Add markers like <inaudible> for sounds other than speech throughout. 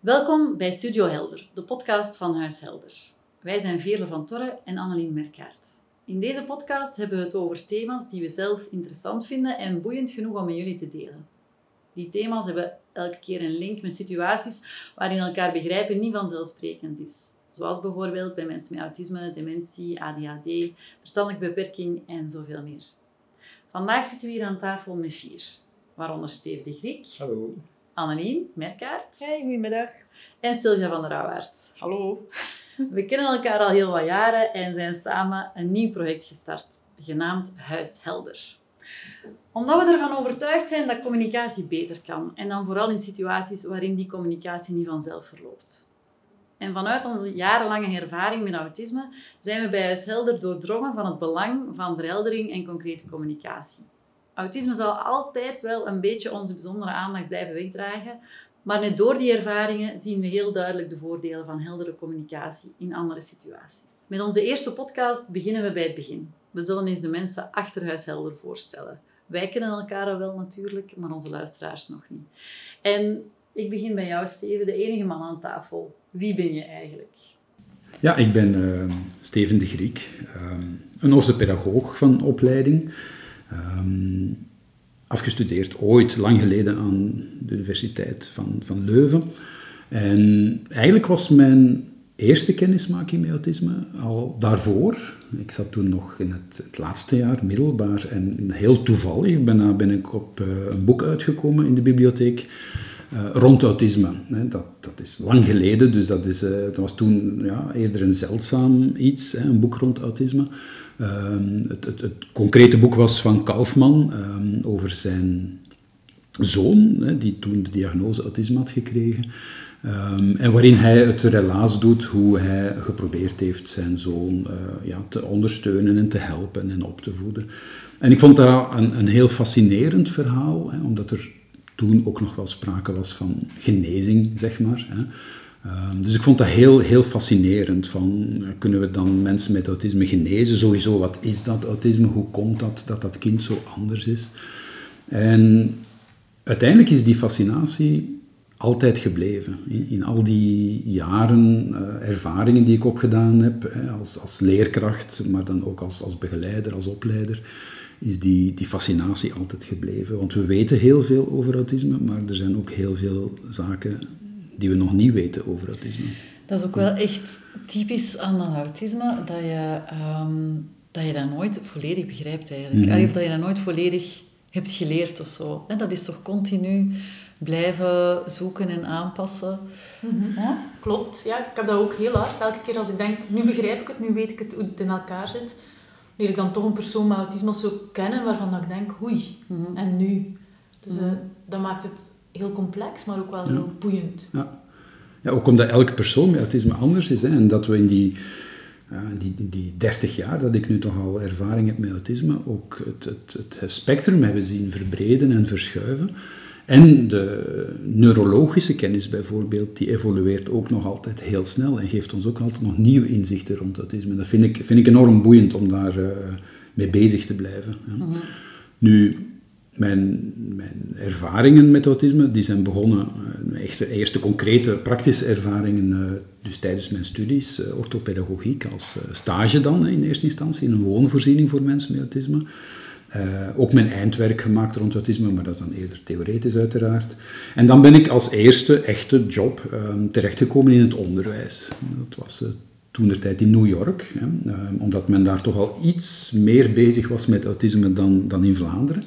Welkom bij Studio Helder, de podcast van Huis Helder. Wij zijn Veerle van Torre en Annelien Merkaert. In deze podcast hebben we het over thema's die we zelf interessant vinden en boeiend genoeg om met jullie te delen. Die thema's hebben elke keer een link met situaties waarin elkaar begrijpen niet vanzelfsprekend is. Zoals bijvoorbeeld bij mensen met autisme, dementie, ADHD, verstandelijke beperking en zoveel meer. Vandaag zitten we hier aan tafel met vier, waaronder Steve de Griek, Hallo. Annelien Merkaert Hey, goedemiddag. en Sylvia van der Rauwaard. Hallo. We kennen elkaar al heel wat jaren en zijn samen een nieuw project gestart, genaamd Huis Helder. Omdat we ervan overtuigd zijn dat communicatie beter kan en dan vooral in situaties waarin die communicatie niet vanzelf verloopt. En vanuit onze jarenlange ervaring met autisme zijn we bij Huis Helder doordrongen van het belang van verheldering en concrete communicatie. Autisme zal altijd wel een beetje onze bijzondere aandacht blijven wegdragen, maar net door die ervaringen zien we heel duidelijk de voordelen van heldere communicatie in andere situaties. Met onze eerste podcast beginnen we bij het begin. We zullen eens de mensen achter Huis Helder voorstellen. Wij kennen elkaar wel natuurlijk, maar onze luisteraars nog niet. En ik begin bij jou, Steven, de enige man aan tafel. Wie ben je eigenlijk? Ja, ik ben eh, Steven de Griek, ehm, een orthopedagoog van opleiding. Ehm, afgestudeerd ooit, lang geleden, aan de Universiteit van, van Leuven. En eigenlijk was mijn eerste kennismaking met autisme al daarvoor. Ik zat toen nog in het, het laatste jaar, middelbaar, en heel toevallig ben, ben ik op eh, een boek uitgekomen in de bibliotheek eh, rond autisme. Hè. Dat, dat is lang geleden, dus dat, is, eh, dat was toen ja, eerder een zeldzaam iets, hè, een boek rond autisme. Ehm, het, het, het concrete boek was van Kaufman ehm, over zijn zoon, hè, die toen de diagnose autisme had gekregen. Ehm, en waarin hij het relaas doet hoe hij geprobeerd heeft zijn zoon eh, ja, te ondersteunen en te helpen en op te voeden. En ik vond dat een, een heel fascinerend verhaal, hè, omdat er toen ook nog wel sprake was van genezing, zeg maar. Hè. Ehm, dus ik vond dat heel, heel fascinerend. Van, eh, kunnen we dan mensen met autisme genezen? Sowieso, wat is dat autisme? Hoe komt dat dat dat kind zo anders is? En uiteindelijk is die fascinatie altijd gebleven. In, al die jaren uh, ervaringen die ik opgedaan heb, hè, als, als leerkracht, maar dan ook als, als begeleider, als opleider, is die, die fascinatie altijd gebleven. Want we weten heel veel over autisme, maar er zijn ook heel veel zaken die we nog niet weten over autisme. Dat is ook wel echt typisch aan dat autisme, dat je, ehm, dat je dat nooit volledig begrijpt eigenlijk. Mhm. Of dat je dat nooit volledig hebt geleerd of zo. Hè, Dat is toch continu blijven zoeken en aanpassen. Hè? Klopt, ja. Ik heb dat ook heel hard. Elke keer als ik denk, nu begrijp ik het, nu weet ik het, hoe het in elkaar zit, leer ik dan toch een persoon met autisme of zo kennen waarvan dat ik denk, oei, Mhm. en nu? Dus eh, Mhm. dat maakt het heel complex, maar ook wel Ja. heel boeiend. Ja. ja, ook omdat elke persoon met autisme anders is. Hè, en dat we in die, ja, die, die 30 jaar dat ik nu toch al ervaring heb met autisme, ook het, het, het spectrum hebben zien verbreden en verschuiven. En de neurologische kennis bijvoorbeeld, die evolueert ook nog altijd heel snel en geeft ons ook altijd nog nieuwe inzichten rond autisme. Dat vind ik, vind ik enorm boeiend om daar eh, mee bezig te blijven. hè. Mhm. Nu, mijn, ervaringen met autisme, die zijn begonnen, eh, mijn echte, eerste concrete praktische ervaringen, eh, dus tijdens mijn studies, eh, orthopedagogiek, als stage dan in eerste instantie, in een woonvoorziening voor mensen met autisme. Ook mijn eindwerk gemaakt rond autisme, maar dat is dan eerder theoretisch uiteraard. En dan ben ik als eerste echte job eh, terechtgekomen in het onderwijs. Dat was eh, toen de tijd in New York, hè, eh, omdat men daar toch al iets meer bezig was met autisme dan, dan in Vlaanderen.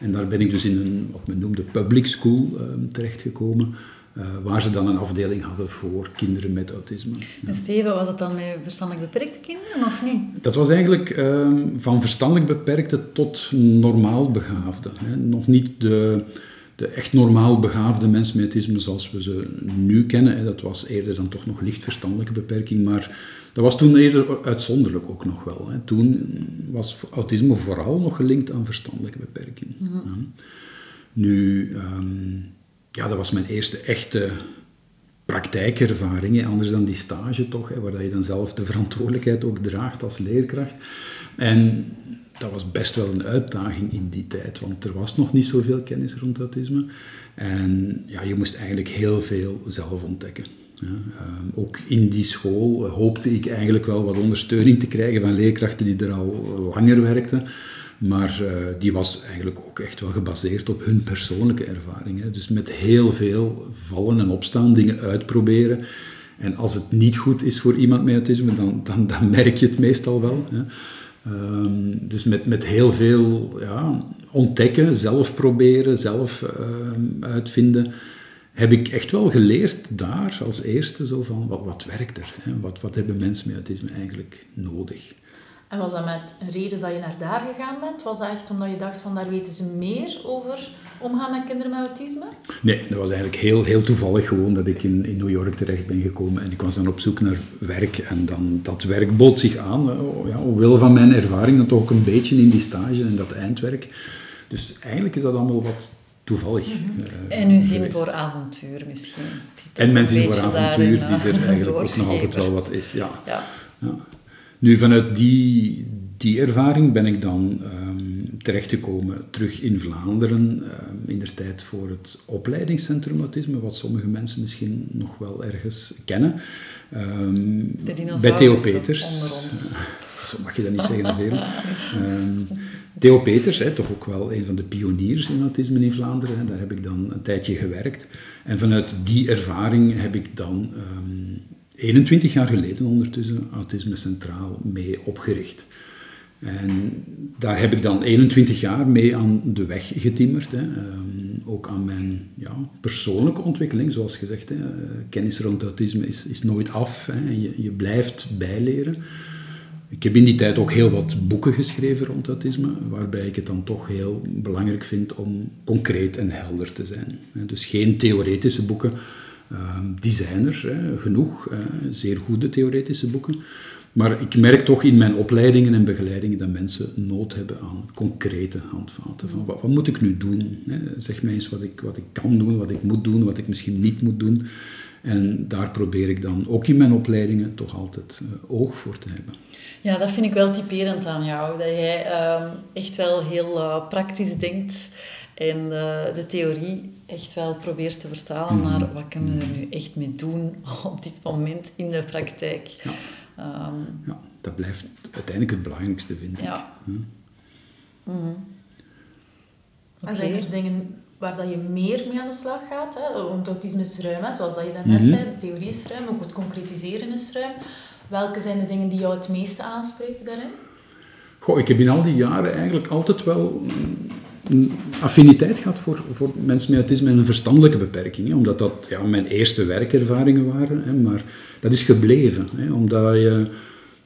En daar ben ik dus in een, wat men noemde, public school eh, terechtgekomen, eh, waar ze dan een afdeling hadden voor kinderen met autisme. En Steven, was het dan met verstandelijk beperkte kinderen of niet? Dat was eigenlijk eh, van verstandelijk beperkte tot normaal begaafde. Hè. Nog niet de, de echt normaal begaafde mensen met autisme zoals we ze nu kennen. Hè. Dat was eerder dan toch nog licht verstandelijke beperking, maar dat was toen eerder uitzonderlijk ook nog wel. Hè. Toen was autisme vooral nog gelinkt aan verstandelijke beperking. Ja. Nu, ehm, ja, dat was mijn eerste echte praktijkervaring, hè, anders dan die stage toch, hè, waar je dan zelf de verantwoordelijkheid ook draagt als leerkracht. En dat was best wel een uitdaging in die tijd, want er was nog niet zoveel kennis rond autisme. En ja, je moest eigenlijk heel veel zelf ontdekken. Ehm, ook in die school hoopte ik eigenlijk wel wat ondersteuning te krijgen van leerkrachten die er al langer werkten. Maar uh, die was eigenlijk ook echt wel gebaseerd op hun persoonlijke ervaringen. Dus met heel veel vallen en opstaan, dingen uitproberen. En als het niet goed is voor iemand met autisme, dan, dan, dan <laughs> merk je het meestal wel. Hè. Um, dus met, met heel veel ja, ontdekken, zelf proberen, zelf uh, uitvinden, heb ik echt wel geleerd daar als eerste zo van wat, wat werkt er? Hè? Wat, wat hebben mensen met autisme eigenlijk nodig? En was dat met een reden dat je naar daar gegaan bent? Was dat echt omdat je dacht van daar weten ze meer over omgaan met kinderen met autisme? Nee, dat was eigenlijk heel, heel toevallig gewoon dat ik in, in New York terecht ben gekomen en ik was dan op zoek naar werk en dan dat werk bood zich aan, ja, omwille van mijn ervaring dan toch ook een beetje in die stage en dat eindwerk. Dus eigenlijk is dat allemaal wat toevallig. Mm en uw zin voor avontuur misschien. En mijn zin voor avontuur, die er eh, eigenlijk ook nog altijd wel wat is. Ja. ja. ja. Nu, vanuit die, die ervaring ben ik dan um, terechtgekomen terug in Vlaanderen, um, in de tijd voor het opleidingscentrum autisme, wat sommige mensen misschien nog wel ergens kennen. Um, bij Theo Peters. <laughs> Zo mag je dat niet zeggen, veel. <laughs> Theo Peters, hè, toch ook wel een van de pioniers in autisme in Vlaanderen, hè, daar heb ik dan een tijdje gewerkt. En vanuit die ervaring heb ik dan 21 jaar geleden ondertussen Autisme Centraal mee opgericht. En daar heb ik dan 21 jaar mee aan de weg getimmerd. Hè. Um, ook aan mijn ja, persoonlijke ontwikkeling, zoals gezegd. Hè. Kennis rond autisme is, is nooit af. Je, je blijft bijleren. Ik heb in die tijd ook heel wat boeken geschreven rond autisme, waarbij ik het dan toch heel belangrijk vind om concreet en helder te zijn. Dus geen theoretische boeken, Ehm, die zijn er genoeg, zeer goede theoretische boeken. Maar ik merk toch in mijn opleidingen en begeleidingen dat mensen nood hebben aan concrete handvaten. Van wat, wat moet ik nu doen? Zeg mij eens wat ik, wat ik kan doen, wat ik moet doen, wat ik misschien niet moet doen. En daar probeer ik dan ook in mijn opleidingen toch altijd uh, oog voor te hebben. Ja, dat vind ik wel typerend aan jou. Dat jij uh, echt wel heel uh, praktisch denkt en uh, de theorie echt wel probeert te vertalen mm. naar wat kunnen we er nu echt mee doen <laughs> op dit moment in de praktijk. Ja, um, ja dat blijft uiteindelijk het belangrijkste, vind ik. Ja. Hm? Mm okay. Zijn er dingen waar dat je meer mee aan de slag gaat? Hè? Want autisme is ruim, hè? zoals dat je daarnet mm -hmm. zei. De theorie is ruim, ook het concretiseren is ruim. Welke zijn de dingen die jou het meeste aanspreken daarin? Goh, ik heb in al die jaren eigenlijk altijd wel affiniteit gehad voor, voor mensen met autisme en een verstandelijke beperking. Omdat dat ja, mijn eerste werkervaringen waren. Hè, maar dat is gebleven. Hè, omdat je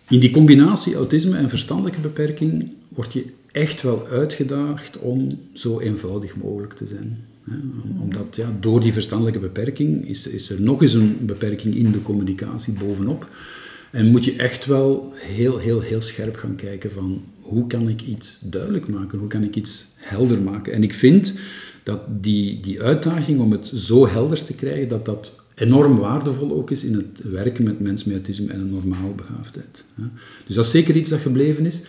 in die combinatie autisme en verstandelijke beperking word je echt wel uitgedaagd om zo eenvoudig mogelijk te zijn. Hè, omdat ja, door die verstandelijke beperking is, is er nog eens een beperking in de communicatie bovenop. En moet je echt wel heel, heel, heel scherp gaan kijken van hoe kan ik iets duidelijk maken, hoe kan ik iets helder maken. En ik vind dat die, die uitdaging om het zo helder te krijgen, dat dat enorm waardevol ook is in het werken met mensen met autisme en een normale begaafdheid. Dus dat is zeker iets dat gebleven is.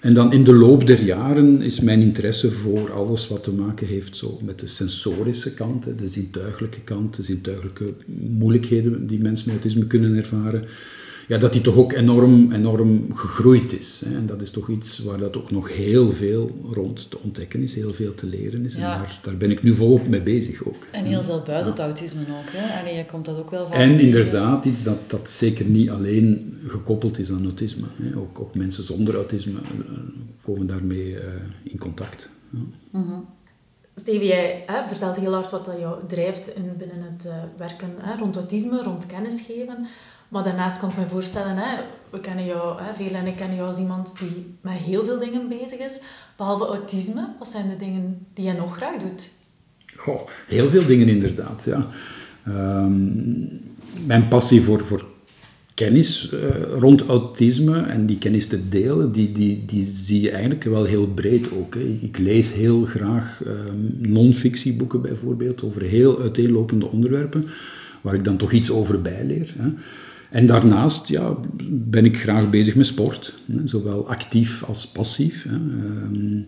En dan in de loop der jaren is mijn interesse voor alles wat te maken heeft zo met de sensorische kant, de zintuigelijke kant, de zintuigelijke moeilijkheden die mensen met autisme kunnen ervaren ja, dat die toch ook enorm, enorm gegroeid is. Hè. En dat is toch iets waar dat ook nog heel veel rond te ontdekken is, heel veel te leren is. En daar, daar ben ik nu volop mee bezig ook. En heel veel buiten het autisme ook. Hè? En je komt dat ook wel van. En inderdaad, iets dat, dat zeker niet alleen gekoppeld is aan autisme. Hè. Ook, ook mensen zonder autisme uh, komen daarmee uh, in contact. Ja. Mm -hmm. Stevie, jij hè, vertelt heel hard wat dat jou drijft in, binnen het uh, werken hè, rond autisme, rond kennisgeven. Maar daarnaast kan ik me voorstellen, hè, we kennen jou, hè, veel en ik kennen jou als iemand die met heel veel dingen bezig is. Behalve autisme, wat zijn de dingen die je nog graag doet? Goh, heel veel dingen inderdaad, ja. Um, mijn passie voor, voor kennis uh, rond autisme en die kennis te delen, die, die, die zie je eigenlijk wel heel breed ook. Hè. Ik lees heel graag um, non-fictieboeken bijvoorbeeld over heel uiteenlopende onderwerpen, waar ik dan toch iets over bijleer. Hè. En daarnaast ja, ben ik graag bezig met sport, hè, zowel actief als passief. Hè. Ehm,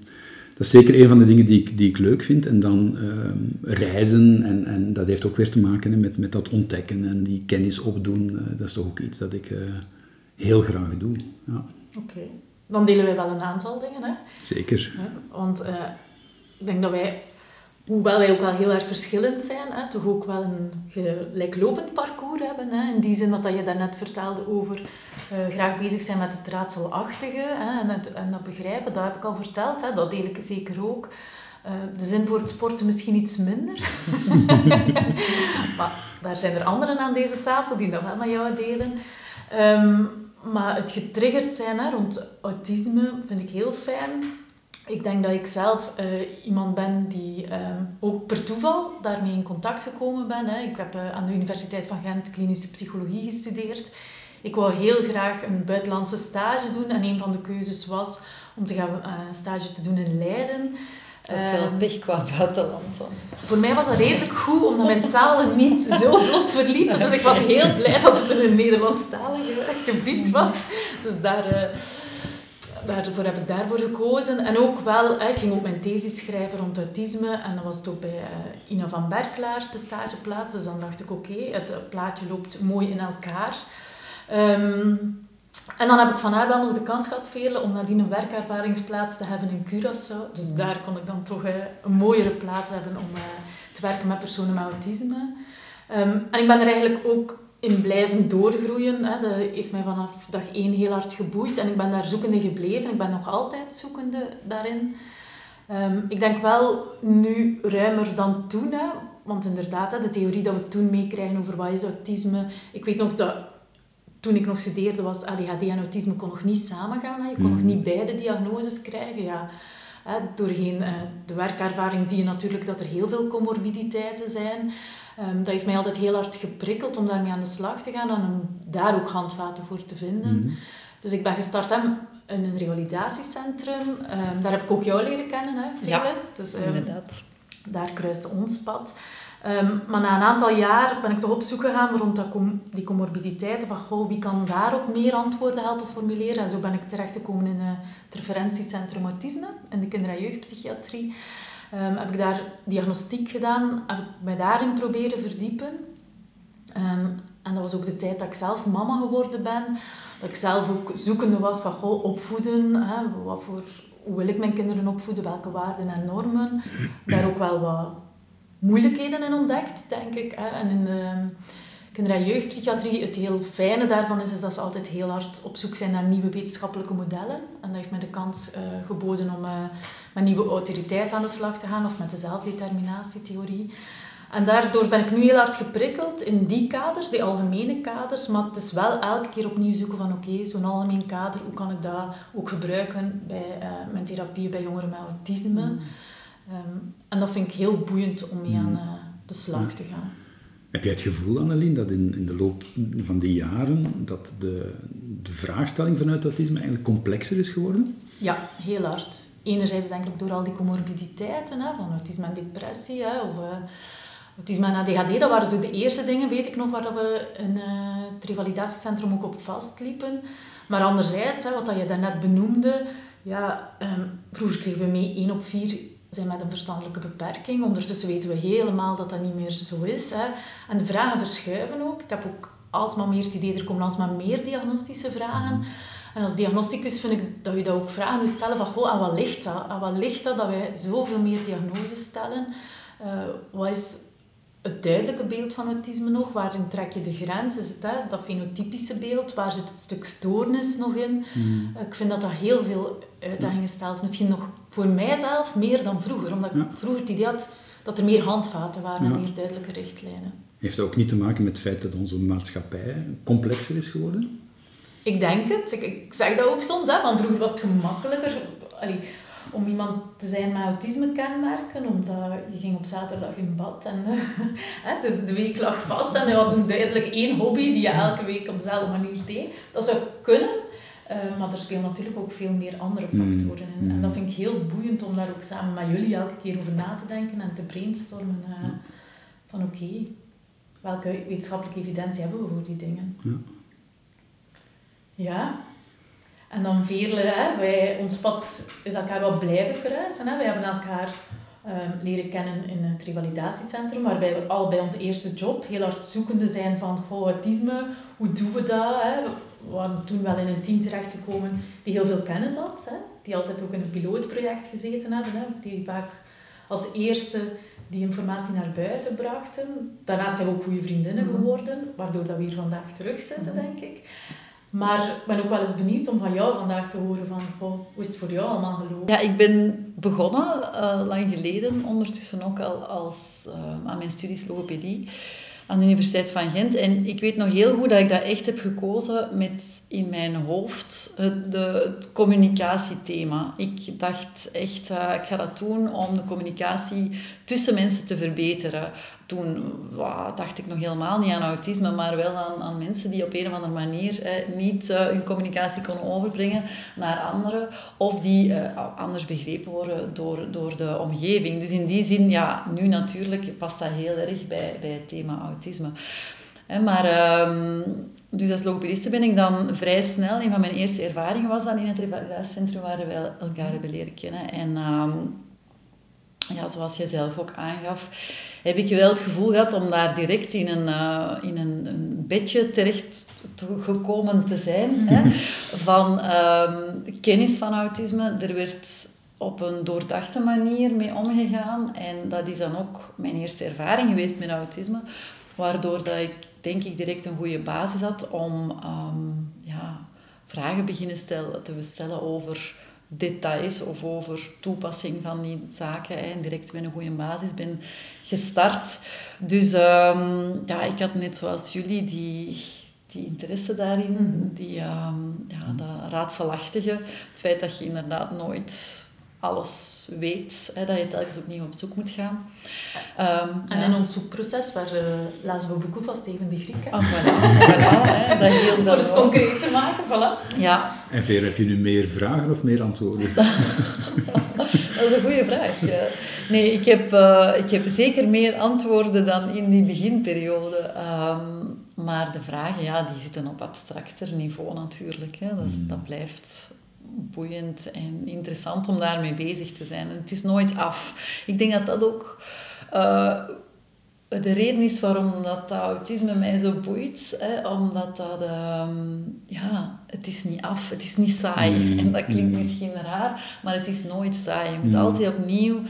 dat is zeker een van de dingen die ik, die ik leuk vind. En dan ehm, reizen, en, en dat heeft ook weer te maken hè, met, met dat ontdekken en die kennis opdoen. Uh, dat is toch ook iets dat ik uh, heel graag doe. Ja. Oké, dan delen wij wel een aantal dingen. Hè? Zeker. Ja, want uh, ik denk dat wij hoewel wij ook wel heel erg verschillend zijn, hè, toch ook wel een gelijklopend parcours hebben. Hè, in die zin wat je daarnet vertelde over uh, graag bezig zijn met het raadselachtige hè, en, en dat begrijpen, dat heb ik al verteld, hè, dat deel ik zeker ook. Uh, de zin voor het sporten misschien iets minder. <laughs> maar daar zijn er anderen aan deze tafel die dat wel met jou delen. Um, maar het getriggerd zijn hè, rond autisme vind ik heel fijn. Ik denk dat ik zelf uh, iemand ben die um, ook per toeval daarmee in contact gekomen ben. Hè. Ik heb uh, aan de Universiteit van Gent klinische psychologie gestudeerd. Ik wou heel graag een buitenlandse stage doen en een van de keuzes was om te gaan uh, stage te doen in Leiden. Dat is wel een pech qua buitenland dan. Voor mij was dat redelijk goed, omdat mijn talen niet zo vlot verliepen. Dus ik was heel blij dat het in een Nederlandstalig gebied was. Dus daar daarvoor heb ik daarvoor gekozen. En ook wel, ik ging ook mijn thesis schrijven rond autisme. En dan was het ook bij uh, Ina van Berklaar, de stageplaats. Dus dan dacht ik, oké, het plaatje loopt mooi in elkaar. Um, en dan heb ik van haar wel nog de kans gehad, Veerle, om nadien een werkervaringsplaats te hebben in Curaçao. Dus daar kon ik dan toch uh, een mooiere plaats hebben om uh, te werken met personen met autisme. Um, en ik ben er eigenlijk ook in blijven doorgroeien. Hè. Dat heeft mij vanaf dag één heel hard geboeid en ik ben daar zoekende gebleven. Ik ben nog altijd zoekende daarin. Um, ik denk wel nu ruimer dan toen, hè. want inderdaad, hè, de theorie dat we toen meekrijgen over wat is autisme. Ik weet nog dat toen ik nog studeerde was ADHD en autisme kon nog niet samengaan. Hè. Je kon nog mm. niet beide diagnoses krijgen. Ja. Hè, doorheen uh, de werkervaring zie je natuurlijk dat er heel veel comorbiditeiten zijn. Um, dat heeft mij altijd heel hard geprikkeld om daarmee aan de slag te gaan en om daar ook handvaten voor te vinden. Mhm. Dus ik ben gestart in een revalidatiecentrum. Um, daar heb ik ook jou leren kennen, hè, Ja, dus, um, inderdaad. Daar kruiste ons pad. maar na een aantal jaar ben ik toch op zoek gegaan rond dat com die comorbiditeiten. Van, goh, wie kan daar ook meer antwoorden helpen formuleren? En zo ben ik terechtgekomen in het referentiecentrum autisme in de kinder- en jeugdpsychiatrie. Um, heb ik daar diagnostiek gedaan, heb ik mij daarin proberen verdiepen. Um, en dat was ook de tijd dat ik zelf mama geworden ben. Dat ik zelf ook zoekende was van goh, opvoeden. Hè, wat voor, hoe wil ik mijn kinderen opvoeden? Welke waarden en normen? Daar ook wel wat moeilijkheden in ontdekt, denk ik. Hè. En in kinder- en jeugdpsychiatrie, het heel fijne daarvan is, is dat ze altijd heel hard op zoek zijn naar nieuwe wetenschappelijke modellen. En dat heeft mij de kans uh, geboden om... Uh, met nieuwe autoriteit aan de slag te gaan of met de zelfdeterminatietheorie. En daardoor ben ik nu heel hard geprikkeld in die kaders, die algemene kaders, maar het is wel elke keer opnieuw zoeken van oké, zo'n algemeen kader, hoe kan ik dat ook gebruiken bij uh, mijn therapie bij jongeren met autisme. Mm. Um, en dat vind ik heel boeiend om mee aan uh, de slag te gaan. Heb jij het gevoel, Annelien, dat in, in de loop van die jaren dat de, de vraagstelling vanuit autisme eigenlijk complexer is geworden? Ja, heel hard enerzijds denk ik door al die comorbiditeiten, hè, van autisme en depressie, hè, of uh, autisme en ADHD, dat waren zo de eerste dingen, weet ik nog, waar we in uh, het revalidatiecentrum ook op vastliepen. Maar anderzijds, hè, wat dat je daarnet benoemde, ja, um, vroeger kregen we mee 1 op 4 zijn met een verstandelijke beperking. Ondertussen weten we helemaal dat dat niet meer zo is. Hè. En de vragen verschuiven ook. Ik heb ook alsmaar meer het idee, er komen alsmaar meer diagnostische vragen. En als diagnosticus vind ik dat je dat ook vragen moet stellen van, goh, aan wat ligt dat? Aan wat ligt dat dat wij zoveel meer diagnoses stellen? Uh, wat is het duidelijke beeld van autisme nog? Waarin trek je de grens? Is het hè, dat fenotypische beeld? Waar zit het stuk stoornis nog in? Hmm. Ik vind dat dat heel veel uitdagingen stelt. Misschien nog voor mijzelf meer dan vroeger. Omdat ik vroeger het idee had dat er meer handvaten waren en meer duidelijke richtlijnen. Heeft dat ook niet te maken met het feit dat onze maatschappij complexer is geworden? Ik denk het. Ik, ik zeg dat ook soms. Hè, van vroeger was het gemakkelijker allee, om iemand te zijn met autisme-kenmerken, omdat je ging op zaterdag in bad en <laughs> de, de week lag vast en je had een duidelijk één hobby die je elke week op dezelfde manier deed. Dat zou kunnen, uh, maar er spelen natuurlijk ook veel meer andere mm. factoren in. En dat vind ik heel boeiend om daar ook samen met jullie elke keer over na te denken en te brainstormen. Uh, van oké, okay, welke wetenschappelijke evidentie hebben we voor die dingen? Ja. Ja. En dan vele, hè, wij, ons pad is elkaar wel blijven kruisen. Hè. Wij hebben elkaar um, leren kennen in het revalidatiecentrum, waarbij we al bij onze eerste job heel hard zoekende zijn van goh, autisme, hoe doen we dat? Hè? We waren toen wel in een team terechtgekomen die heel veel kennis had, hè? die altijd ook in een pilootproject gezeten hebben, hè? die vaak als eerste die informatie naar buiten brachten. Daarnaast zijn we ook goede vriendinnen mhm. geworden, waardoor dat we hier vandaag terugzitten, mhm. denk ik. Maar ik ben ook wel eens benieuwd om van jou vandaag te horen van, hoe is het voor jou allemaal gelopen? Ja, ik ben begonnen uh, lang geleden, ondertussen ook al als, uh, aan mijn studies logopedie aan de Universiteit van Gent. En ik weet nog heel goed dat ik dat echt heb gekozen met in mijn hoofd het, de, communicatiethema. Ik dacht echt, uh, ik ga dat doen om de communicatie tussen mensen te verbeteren. Toen dacht ik nog helemaal niet aan autisme, maar wel aan, aan mensen die op een of andere manier niet uh, hun communicatie konden overbrengen naar anderen. Of die uh, anders begrepen worden door, door de omgeving. Dus in die zin, ja, nu natuurlijk past dat heel erg bij, bij het thema autisme. maar um, dus als logopediste ben ik dan vrij snel, een van mijn eerste ervaringen was dan in het revalidatiecentrum waar we elkaar hebben leren kennen. En um, ja, zoals je zelf ook aangaf, heb ik wel het gevoel gehad om daar direct in een, uh, in een, een, bedje terecht gekomen te zijn. <laughs> Hè, van um, kennis van autisme. Er werd op een doordachte manier mee omgegaan. En dat is dan ook mijn eerste ervaring geweest met autisme. Waardoor dat ik denk ik direct een goede basis had om um, ja, vragen beginnen stellen, te stellen over details of over toepassing van die zaken. En direct met een goede basis ben gestart. Dus um, ja, ik had net zoals jullie die, die interesse daarin, mhm. die, um, ja, dat raadselachtige. Het feit dat je inderdaad nooit alles weet, hè, dat je telkens opnieuw op zoek moet gaan. Um, en in ons zoekproces, waar uh, lazen we boeken van Steven de Griek. Ah, voilà, voilà hè, dat <laughs> heel Voor het concreet te maken, voilà. Ja. En Veer, heb je nu meer vragen of meer antwoorden? <laughs> dat is een goede vraag. Nee, ik heb, uh, ik heb zeker meer antwoorden dan in die beginperiode. Um, maar de vragen, ja, die zitten op abstracter niveau natuurlijk. Hè. Dat, is, hmm. dat blijft boeiend en interessant om daarmee bezig te zijn. En het is nooit af. Ik denk dat dat ook uh, de reden is waarom dat, autisme mij zo boeit. Hè, omdat dat, um, ja, het is niet af, het is niet saai. Mm. <laughs> En dat klinkt mm. misschien raar, maar het is nooit saai. Je moet mm. altijd opnieuw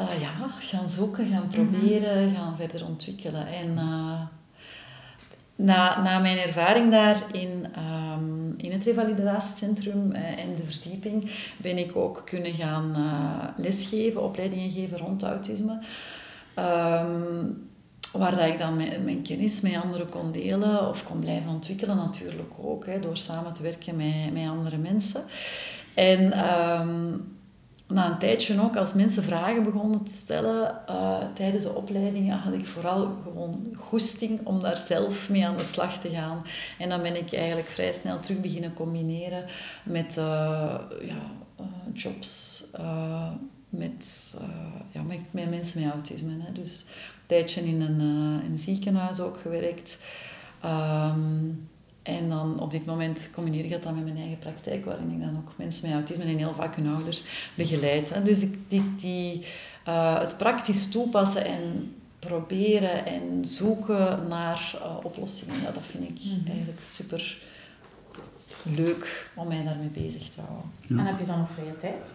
uh, ja, gaan zoeken, gaan mm-hmm. proberen, gaan verder ontwikkelen. En uh, na, na mijn ervaring daar in, um, in het revalidatiecentrum uh, en de verdieping ben ik ook kunnen gaan uh, lesgeven, opleidingen geven rond autisme. Um, waar dat ik dan mijn, kennis met anderen kon delen of kon blijven ontwikkelen natuurlijk ook, hè, door samen te werken met, met andere mensen. En um, na een tijdje ook, als mensen vragen begonnen te stellen uh, tijdens de opleidingen, had ik vooral gewoon goesting om daar zelf mee aan de slag te gaan. En dan ben ik eigenlijk vrij snel terug beginnen combineren met uh, ja, uh, jobs, met, ja, met, mensen met autisme. Hè. Dus een tijdje in een, een ziekenhuis ook gewerkt. Um, en dan op dit moment combineer ik dat dan met mijn eigen praktijk, waarin ik dan ook mensen met autisme en heel vaak hun ouders begeleid. Dus ik, die, die, uh, het praktisch toepassen en proberen en zoeken naar uh, oplossingen, ja, dat vind ik mm -hmm. eigenlijk super leuk om mij daarmee bezig te houden. Ja. En heb je dan nog vrije tijd?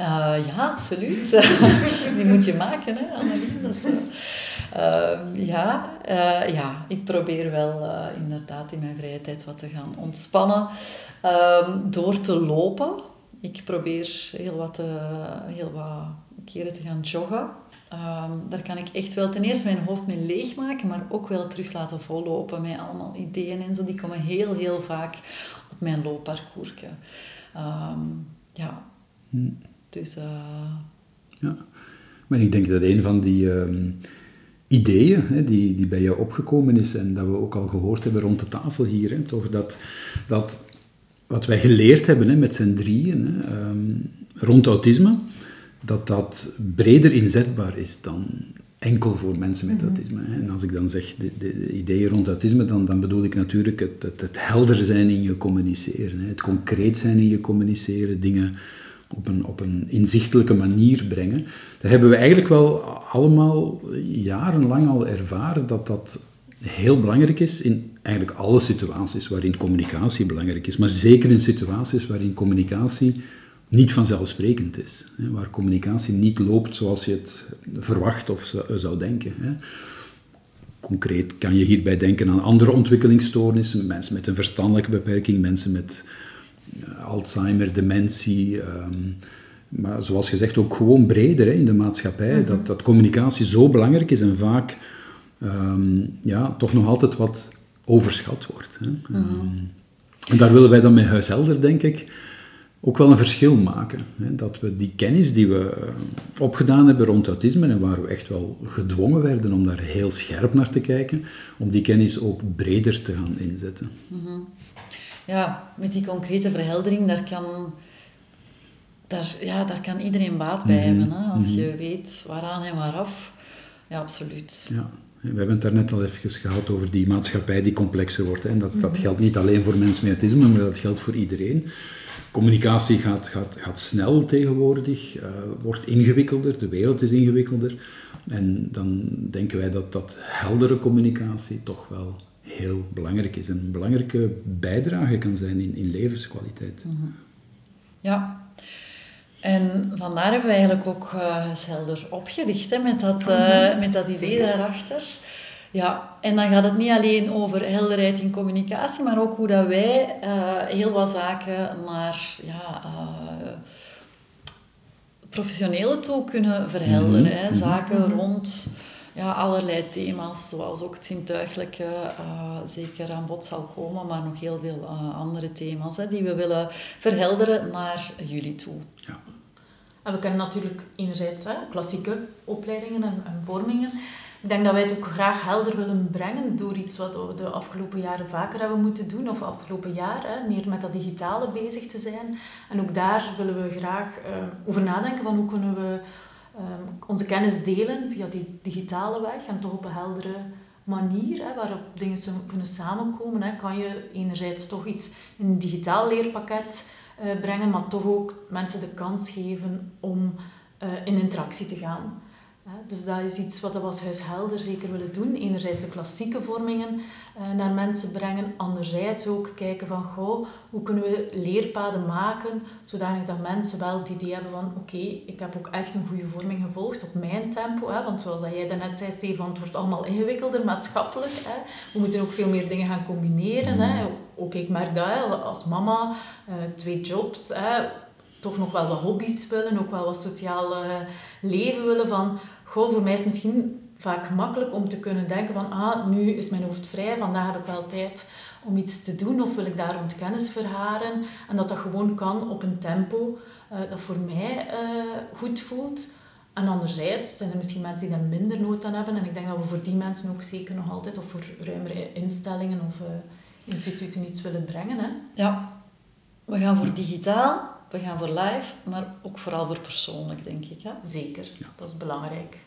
Uh, ja, absoluut. <laughs> die moet je maken, hè, Annelien. Dat is, uh, ja, uh, ja, ik probeer wel inderdaad in mijn vrije tijd wat te gaan ontspannen ehm, door te lopen. Ik probeer heel wat, heel wat keren te gaan joggen. Um, daar kan ik echt wel ten eerste mijn hoofd mee leegmaken, maar ook wel terug laten vollopen met allemaal ideeën en zo. Die komen heel, heel vaak op mijn loopparcours. Um, ja, hm. Dus... ja, maar ik denk dat een van die ideeën hè, die, die bij jou opgekomen is en dat we ook al gehoord hebben rond de tafel hier. Hè, toch dat, dat wat wij geleerd hebben hè, met z'n drieën hè, um, rond autisme, dat dat breder inzetbaar is dan enkel voor mensen met Mhm. autisme. hè. En als ik dan zeg de, de, de ideeën rond autisme, dan, dan bedoel ik natuurlijk het, het, het helder zijn in je communiceren. Hè. Het concreet zijn in je communiceren, dingen op een, op een inzichtelijke manier brengen. Dat hebben we eigenlijk wel allemaal jarenlang al ervaren dat dat heel belangrijk is in eigenlijk alle situaties waarin communicatie belangrijk is. Maar zeker in situaties waarin communicatie niet vanzelfsprekend is. Hè, waar communicatie niet loopt zoals je het verwacht of zou- denken. Hè. Concreet kan je hierbij denken aan andere ontwikkelingsstoornissen, mensen met een verstandelijke beperking, mensen met Alzheimer, dementie. ehm, maar zoals gezegd ook gewoon breder hè, in de maatschappij, dat, dat communicatie zo belangrijk is en vaak ehm, ja, toch nog altijd wat overschat wordt. Hè. Ehm, en daar willen wij dan met Huishelder, denk ik, ook wel een verschil maken. Hè? Dat we die kennis die we eh, opgedaan hebben rond autisme en waar we echt wel gedwongen werden om daar heel scherp naar te kijken, om die kennis ook breder te gaan inzetten. Ja, met die concrete verheldering, daar kan, daar, ja, daar kan iedereen baat bij Mhm, hebben. Hè? Als mhm. je weet waaraan en waaraf. Ja, absoluut. Ja. We hebben het daarnet al even gehad over die maatschappij die complexer wordt. Hè. En dat, dat geldt niet alleen voor mensen met autisme, maar dat geldt voor iedereen. Communicatie gaat, gaat, gaat snel tegenwoordig, eh, wordt ingewikkelder, de wereld is ingewikkelder. En dan denken wij dat dat heldere communicatie toch wel heel belangrijk is. En een belangrijke bijdrage kan zijn in, in levenskwaliteit. Ja. En vandaar hebben we eigenlijk ook uh, Helder opgericht, hè, met, dat, uh, met dat idee daarachter. Ja, en dan gaat het niet alleen over helderheid in communicatie, maar ook hoe dat wij uh, heel wat zaken naar ja, uh, professionele toe kunnen verhelderen. Mm -hmm. hè. Zaken mm -hmm. rond ja, allerlei thema's, zoals ook het zintuigelijke uh, zeker aan bod zal komen, maar nog heel veel uh, andere thema's hè, die we willen verhelderen naar jullie toe. Ja. En we kennen natuurlijk enerzijds hè, klassieke opleidingen en, en vormingen. Ik denk dat wij het ook graag helder willen brengen door iets wat we de afgelopen jaren vaker hebben moeten doen, of afgelopen jaar, hè, meer met dat digitale bezig te zijn. En ook daar willen we graag uh, over nadenken van hoe kunnen we um, onze kennis delen via die digitale weg en toch op een heldere manier, hè, waarop dingen kunnen samenkomen. Hè. Kan je enerzijds toch iets in een digitaal leerpakket uh, brengen, maar toch ook mensen de kans geven om uh, in interactie te gaan. Dus dat is iets wat we als Huis Helder zeker willen doen. Enerzijds de klassieke vormingen naar mensen brengen. Anderzijds ook kijken van, goh, hoe kunnen we leerpaden maken zodanig dat mensen wel het idee hebben van, oké, ik heb ook echt een goede vorming gevolgd op mijn tempo. Hè? Want zoals jij daarnet zei, Stefan, het wordt allemaal ingewikkelder maatschappelijk. Hè? We moeten ook veel meer dingen gaan combineren. Hè? Ook ik merk dat als mama, uh, twee jobs, hè? Toch nog wel wat hobby's willen, ook wel wat sociaal uh, leven willen van goh, voor mij is het misschien vaak gemakkelijk om te kunnen denken van ah, nu is mijn hoofd vrij, vandaag heb ik wel tijd om iets te doen of wil ik daar rond kennis verharen. En dat dat gewoon kan op een tempo uh, dat voor mij uh, goed voelt. En anderzijds zijn er misschien mensen die daar minder nood aan hebben. En ik denk dat we voor die mensen ook zeker nog altijd, of voor ruimere instellingen of instituten iets willen brengen. Hè? Ja, we gaan voor digitaal, we gaan voor live, maar ook vooral voor persoonlijk, denk ik. Hè? Zeker, ja. dat is belangrijk.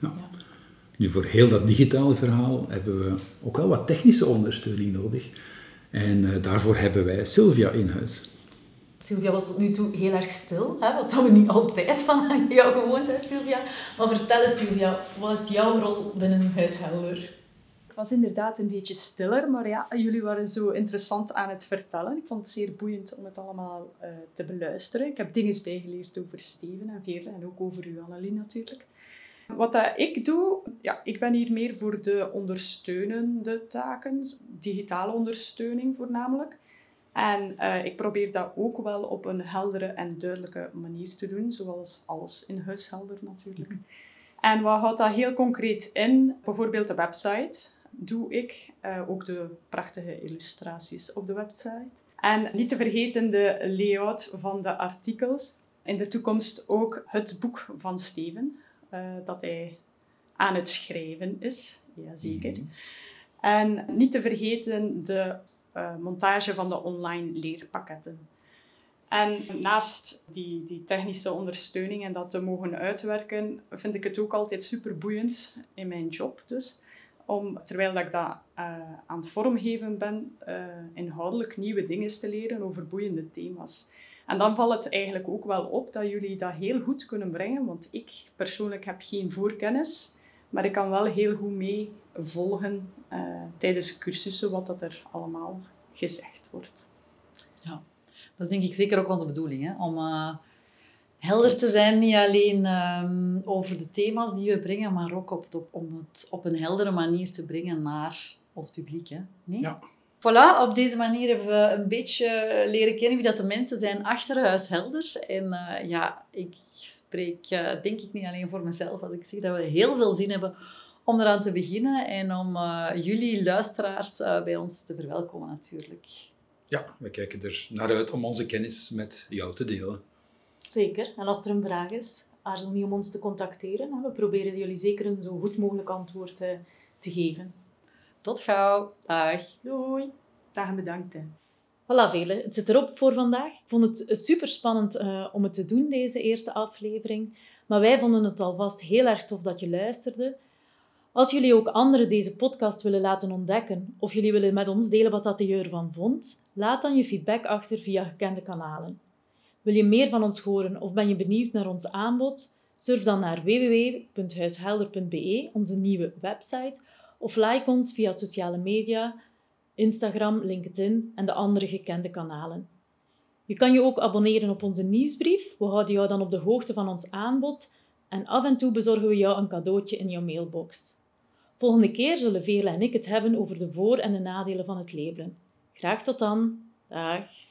Ja. ja. Nu, voor heel dat digitale verhaal hebben we ook wel wat technische ondersteuning nodig. En uh, daarvoor hebben wij Sylvia in huis. Sylvia was tot nu toe heel erg stil, hè, wat we niet altijd van <laughs> jou gewoond zijn, Sylvia. Maar vertel eens, Sylvia, wat is jouw rol binnen Helder? Was inderdaad een beetje stiller, maar ja, jullie waren zo interessant aan het vertellen. Ik vond het zeer boeiend om het allemaal uh, te beluisteren. Ik heb dingen bijgeleerd over Steven en Veerle en ook over u, Annelie natuurlijk. Wat dat ik doe, ja, ik ben hier meer voor de ondersteunende taken, digitale ondersteuning voornamelijk. En uh, ik probeer dat ook wel op een heldere en duidelijke manier te doen, zoals alles in huishelder natuurlijk. En wat houdt dat heel concreet in? Bijvoorbeeld de website doe ik, uh, ook de prachtige illustraties op de website. En niet te vergeten de layout van de artikels. In de toekomst ook het boek van Steven, uh, dat hij aan het schrijven is, jazeker. Mm -hmm. En niet te vergeten de uh, montage van de online leerpakketten. En naast die, die technische ondersteuning en dat te mogen uitwerken, vind ik het ook altijd super boeiend in mijn job. Dus, om, terwijl dat ik dat uh, aan het vormgeven ben, uh, inhoudelijk nieuwe dingen te leren over boeiende thema's. En dan valt het eigenlijk ook wel op dat jullie dat heel goed kunnen brengen, want ik persoonlijk heb geen voorkennis, maar ik kan wel heel goed mee volgen uh, tijdens cursussen wat dat er allemaal gezegd wordt. Ja, dat is denk ik zeker ook onze bedoeling, hè? om helder te zijn, niet alleen um, over de thema's die we brengen, maar ook op het, om het op een heldere manier te brengen naar ons publiek. Hè? Nee? Ja, Voilà, op deze manier hebben we een beetje leren kennen wie dat de mensen zijn achter Huis Helder. En uh, ja, ik spreek uh, denk ik niet alleen voor mezelf als ik zeg dat we heel veel zin hebben om eraan te beginnen en om uh, jullie luisteraars bij ons te verwelkomen natuurlijk. Ja, we kijken er naar uit om onze kennis met jou te delen. Zeker. En als er een vraag is, aarzel niet om ons te contacteren. We proberen jullie zeker een zo goed mogelijk antwoord te geven. Tot gauw. Dag. Doei. Dag en bedankt. Hè. Voilà, Vele. Het zit erop voor vandaag. Ik vond het super spannend uh, om het te doen, deze eerste aflevering. Maar wij vonden het alvast heel erg tof dat je luisterde. Als jullie ook anderen deze podcast willen laten ontdekken, of jullie willen met ons delen wat dat je ervan vond, laat dan je feedback achter via gekende kanalen. Wil je meer van ons horen of ben je benieuwd naar ons aanbod? Surf dan naar www.huishelder.be, onze nieuwe website, of like ons via sociale media, Instagram, LinkedIn en de andere gekende kanalen. Je kan je ook abonneren op onze nieuwsbrief. We houden jou dan op de hoogte van ons aanbod en af en toe bezorgen we jou een cadeautje in jouw mailbox. Volgende keer zullen Veerle en ik het hebben over de voor- en de nadelen van het labelen. Graag tot dan. Dag.